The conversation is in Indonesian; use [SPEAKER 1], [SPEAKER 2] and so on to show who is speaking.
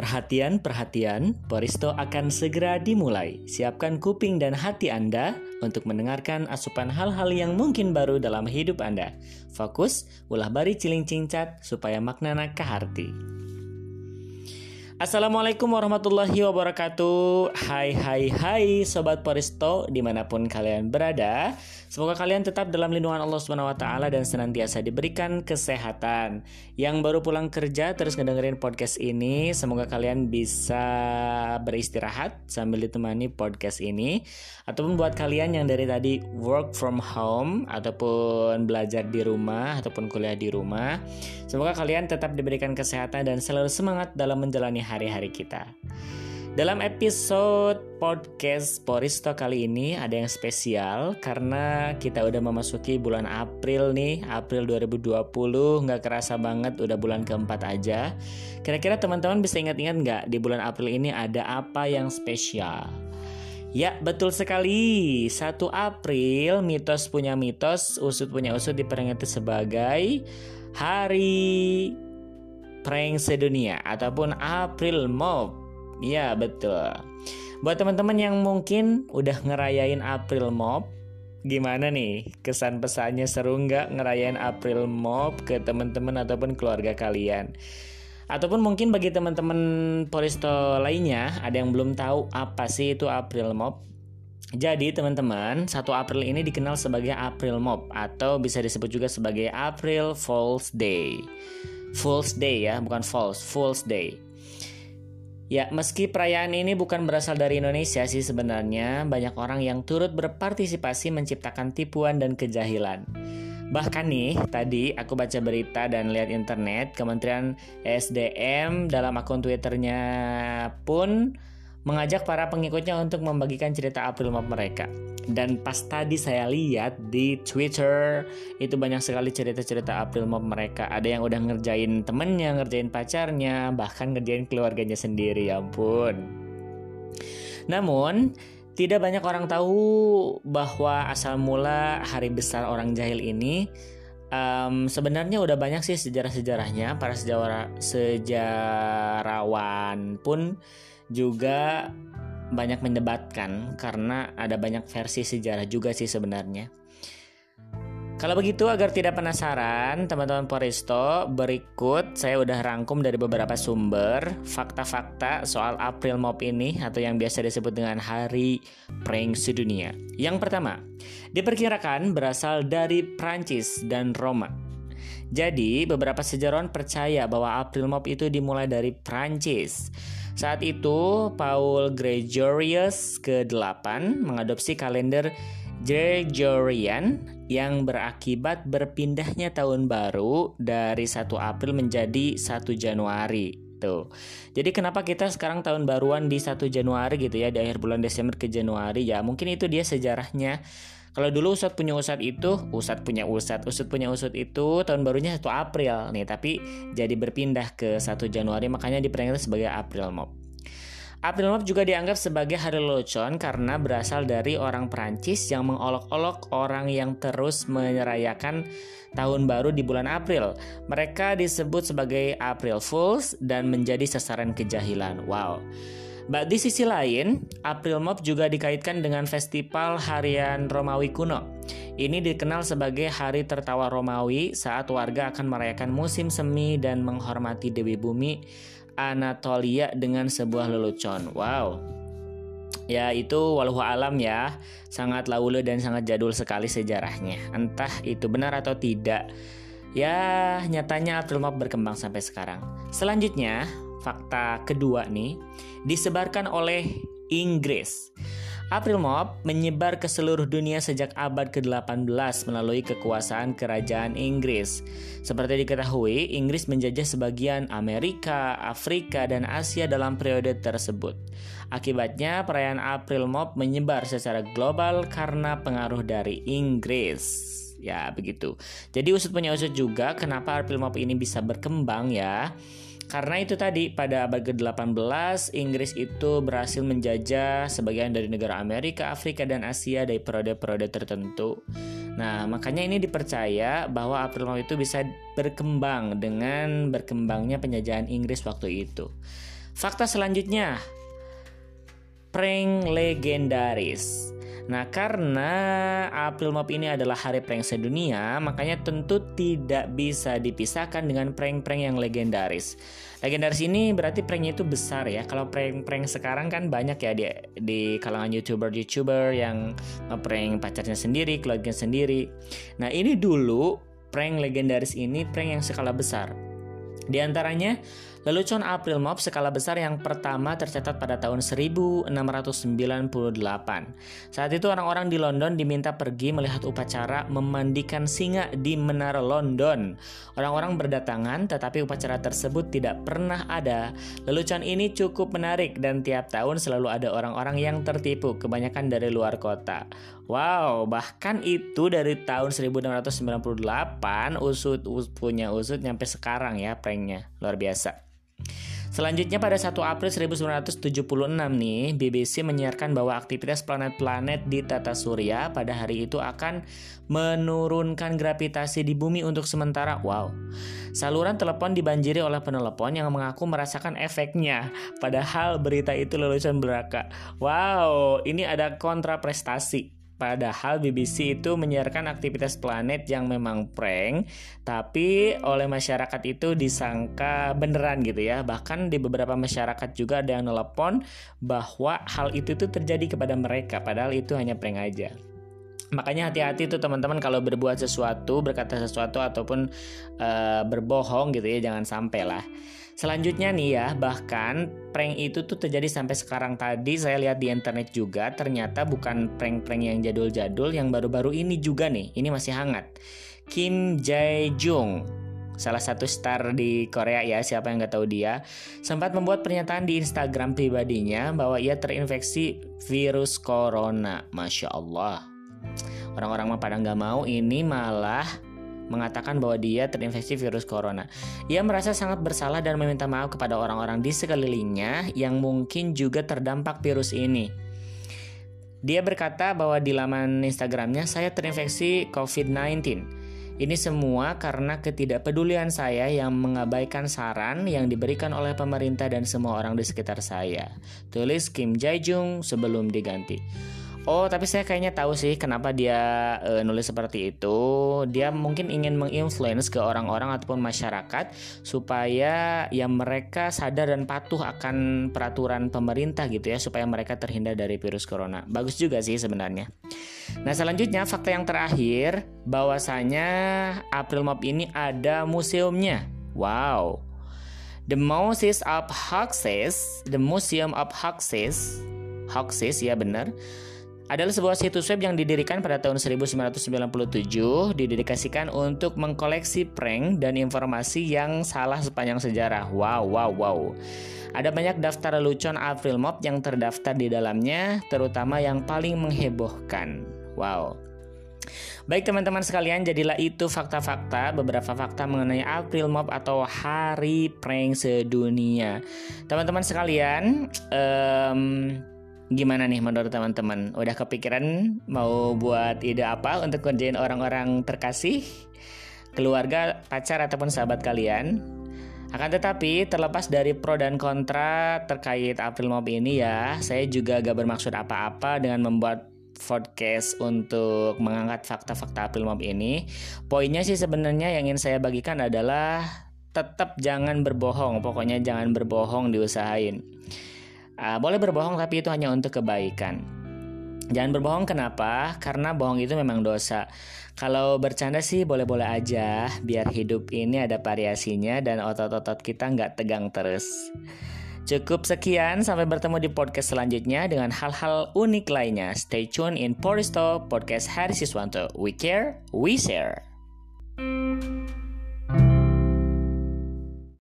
[SPEAKER 1] Perhatian, perhatian, Poristo akan segera dimulai. Siapkan kuping dan hati Anda untuk mendengarkan asupan hal-hal yang mungkin baru dalam hidup Anda. Fokus, ulah bari ciling cincat supaya maknana kaharti. Assalamualaikum warahmatullahi wabarakatuh Hai hai hai Sobat Poristo di mana pun kalian berada Semoga kalian tetap dalam lindungan Allah SWT dan senantiasa diberikan kesehatan. Yang baru pulang kerja terus ngedengerin podcast ini, semoga kalian bisa beristirahat sambil ditemani podcast ini. Ataupun buat kalian yang dari tadi work from home ataupun belajar di rumah ataupun kuliah di rumah, semoga kalian tetap diberikan kesehatan dan selalu semangat dalam menjalani hari-hari kita. Dalam episode podcast Poristo kali ini ada yang spesial karena kita udah memasuki bulan April nih, April 2020 nggak kerasa banget udah bulan keempat aja. Kira-kira teman-teman bisa ingat-ingat nggak di bulan April ini ada apa yang spesial? Ya, betul sekali. 1 April, mitos punya mitos, usut punya usut diperingati sebagai Hari Prank Sedunia ataupun April Mop Iya betul. Buat teman-teman yang mungkin udah ngerayain April Mop, gimana nih kesan pesannya seru nggak ngerayain April Mop ke teman-teman ataupun keluarga kalian? Ataupun mungkin bagi teman-teman Poristo lainnya ada yang belum tahu apa sih itu April Mop? Jadi teman-teman, 1 April ini dikenal sebagai April Mop atau bisa disebut juga sebagai April Fool's Day. Fool's Day ya, bukan false, Fool's Day. Ya, meski perayaan ini bukan berasal dari Indonesia sih sebenarnya, banyak orang yang turut berpartisipasi menciptakan tipuan dan kejahilan. Bahkan nih, tadi aku baca berita dan lihat internet, Kementerian SDM dalam akun Twitternya pun mengajak para pengikutnya untuk membagikan cerita April Mop mereka. Dan pas tadi saya lihat di Twitter itu banyak sekali cerita-cerita April Mop mereka. Ada yang udah ngerjain temennya, ngerjain pacarnya, bahkan ngerjain keluarganya sendiri, ya ampun. Namun, tidak banyak orang tahu bahwa asal mula hari besar orang jahil ini um, sebenarnya udah banyak sih sejarah-sejarahnya para sejarah sejarawan pun juga banyak mendebatkan karena ada banyak versi sejarah juga sih sebenarnya. Kalau begitu agar tidak penasaran teman-teman Poristo berikut saya udah rangkum dari beberapa sumber fakta-fakta soal April Mop ini atau yang biasa disebut dengan Hari Prank Sedunia. Yang pertama, diperkirakan berasal dari Prancis dan Roma. Jadi beberapa sejarawan percaya bahwa April Mop itu dimulai dari Prancis. Saat itu, Paul Gregorius ke-8 mengadopsi kalender Gregorian yang berakibat berpindahnya tahun baru dari 1 April menjadi 1 Januari. Tuh. Jadi kenapa kita sekarang tahun baruan di 1 Januari gitu ya di akhir bulan Desember ke Januari ya mungkin itu dia sejarahnya kalau dulu Ustadz punya Ustadz itu, Ustadz punya Ustadz, Ustadz punya Ustadz itu tahun barunya 1 April nih, tapi jadi berpindah ke 1 Januari makanya diperingati sebagai April Mop. April Mop juga dianggap sebagai hari lelucon karena berasal dari orang Prancis yang mengolok-olok orang yang terus merayakan tahun baru di bulan April. Mereka disebut sebagai April Fools dan menjadi sasaran kejahilan. Wow. Mbak di sisi lain, April Mop juga dikaitkan dengan festival harian Romawi kuno. Ini dikenal sebagai hari tertawa Romawi saat warga akan merayakan musim semi dan menghormati Dewi Bumi Anatolia dengan sebuah lelucon. Wow. Ya itu walau alam ya, sangat laule dan sangat jadul sekali sejarahnya. Entah itu benar atau tidak. Ya, nyatanya April Mop berkembang sampai sekarang. Selanjutnya, fakta kedua nih disebarkan oleh Inggris. April Mop menyebar ke seluruh dunia sejak abad ke-18 melalui kekuasaan kerajaan Inggris. Seperti diketahui, Inggris menjajah sebagian Amerika, Afrika, dan Asia dalam periode tersebut. Akibatnya, perayaan April Mop menyebar secara global karena pengaruh dari Inggris. Ya, begitu. Jadi usut punya usut juga kenapa April Mop ini bisa berkembang ya. Karena itu tadi pada abad ke-18 Inggris itu berhasil menjajah sebagian dari negara Amerika, Afrika dan Asia dari periode-periode tertentu. Nah, makanya ini dipercaya bahwa April Mop itu bisa berkembang dengan berkembangnya penjajahan Inggris waktu itu. Fakta selanjutnya, prank legendaris. Nah, karena April Mop ini adalah hari prank sedunia, makanya tentu tidak bisa dipisahkan dengan prank-prank yang legendaris. Legendaris ini berarti pranknya itu besar ya. Kalau prank-prank sekarang kan banyak ya di, di kalangan youtuber-youtuber yang ngeprank pacarnya sendiri, keluarganya sendiri. Nah, ini dulu prank legendaris ini prank yang skala besar. Di antaranya Lelucon April Mop skala besar yang pertama tercatat pada tahun 1698. Saat itu orang-orang di London diminta pergi melihat upacara memandikan singa di Menara London. Orang-orang berdatangan tetapi upacara tersebut tidak pernah ada. Lelucon ini cukup menarik dan tiap tahun selalu ada orang-orang yang tertipu, kebanyakan dari luar kota. Wow, bahkan itu dari tahun 1698 usut, usut punya usut nyampe sekarang ya pranknya. Luar biasa. Selanjutnya pada 1 April 1976 nih, BBC menyiarkan bahwa aktivitas planet-planet di tata surya pada hari itu akan menurunkan gravitasi di bumi untuk sementara. Wow. Saluran telepon dibanjiri oleh penelepon yang mengaku merasakan efeknya. Padahal berita itu lulusan belaka. Wow, ini ada kontraprestasi. Padahal BBC itu menyiarkan aktivitas planet yang memang prank, tapi oleh masyarakat itu disangka beneran gitu ya. Bahkan di beberapa masyarakat juga ada yang nelpon bahwa hal itu tuh terjadi kepada mereka, padahal itu hanya prank aja. Makanya hati-hati tuh teman-teman kalau berbuat sesuatu, berkata sesuatu ataupun uh, berbohong gitu ya, jangan sampai lah. Selanjutnya nih ya, bahkan prank itu tuh terjadi sampai sekarang tadi saya lihat di internet juga ternyata bukan prank-prank yang jadul-jadul yang baru-baru ini juga nih. Ini masih hangat. Kim Jae Jung salah satu star di Korea ya siapa yang nggak tahu dia sempat membuat pernyataan di Instagram pribadinya bahwa ia terinfeksi virus corona masya Allah orang-orang mah pada nggak mau ini malah mengatakan bahwa dia terinfeksi virus corona. Ia merasa sangat bersalah dan meminta maaf kepada orang-orang di sekelilingnya yang mungkin juga terdampak virus ini. Dia berkata bahwa di laman Instagramnya saya terinfeksi COVID-19. Ini semua karena ketidakpedulian saya yang mengabaikan saran yang diberikan oleh pemerintah dan semua orang di sekitar saya. Tulis Kim Jae Jung sebelum diganti. Oh, tapi saya kayaknya tahu sih kenapa dia e, nulis seperti itu. Dia mungkin ingin menginfluence ke orang-orang ataupun masyarakat supaya ya mereka sadar dan patuh akan peraturan pemerintah gitu ya supaya mereka terhindar dari virus corona. Bagus juga sih sebenarnya. Nah, selanjutnya fakta yang terakhir bahwasanya April Mop ini ada museumnya. Wow. The Moses of Hoaxes, The Museum of Hoaxes, Hoaxes ya benar adalah sebuah situs web yang didirikan pada tahun 1997 didedikasikan untuk mengkoleksi prank dan informasi yang salah sepanjang sejarah. Wow, wow, wow. Ada banyak daftar lelucon April Mop yang terdaftar di dalamnya, terutama yang paling menghebohkan. Wow. Baik teman-teman sekalian, jadilah itu fakta-fakta, beberapa fakta mengenai April Mop atau Hari Prank Sedunia. Teman-teman sekalian, um, Gimana nih menurut teman-teman? Udah kepikiran mau buat ide apa untuk kerjain orang-orang terkasih, keluarga, pacar ataupun sahabat kalian? Akan tetapi terlepas dari pro dan kontra terkait April Mop ini ya, saya juga gak bermaksud apa-apa dengan membuat podcast untuk mengangkat fakta-fakta April Mop ini. Poinnya sih sebenarnya yang ingin saya bagikan adalah tetap jangan berbohong, pokoknya jangan berbohong diusahain. Uh, boleh berbohong tapi itu hanya untuk kebaikan. Jangan berbohong kenapa? Karena bohong itu memang dosa. Kalau bercanda sih boleh-boleh aja, biar hidup ini ada variasinya dan otot-otot kita nggak tegang terus. Cukup sekian, sampai bertemu di podcast selanjutnya dengan hal-hal unik lainnya. Stay tune in Poristo Podcast Hari Siswanto. We care, we share.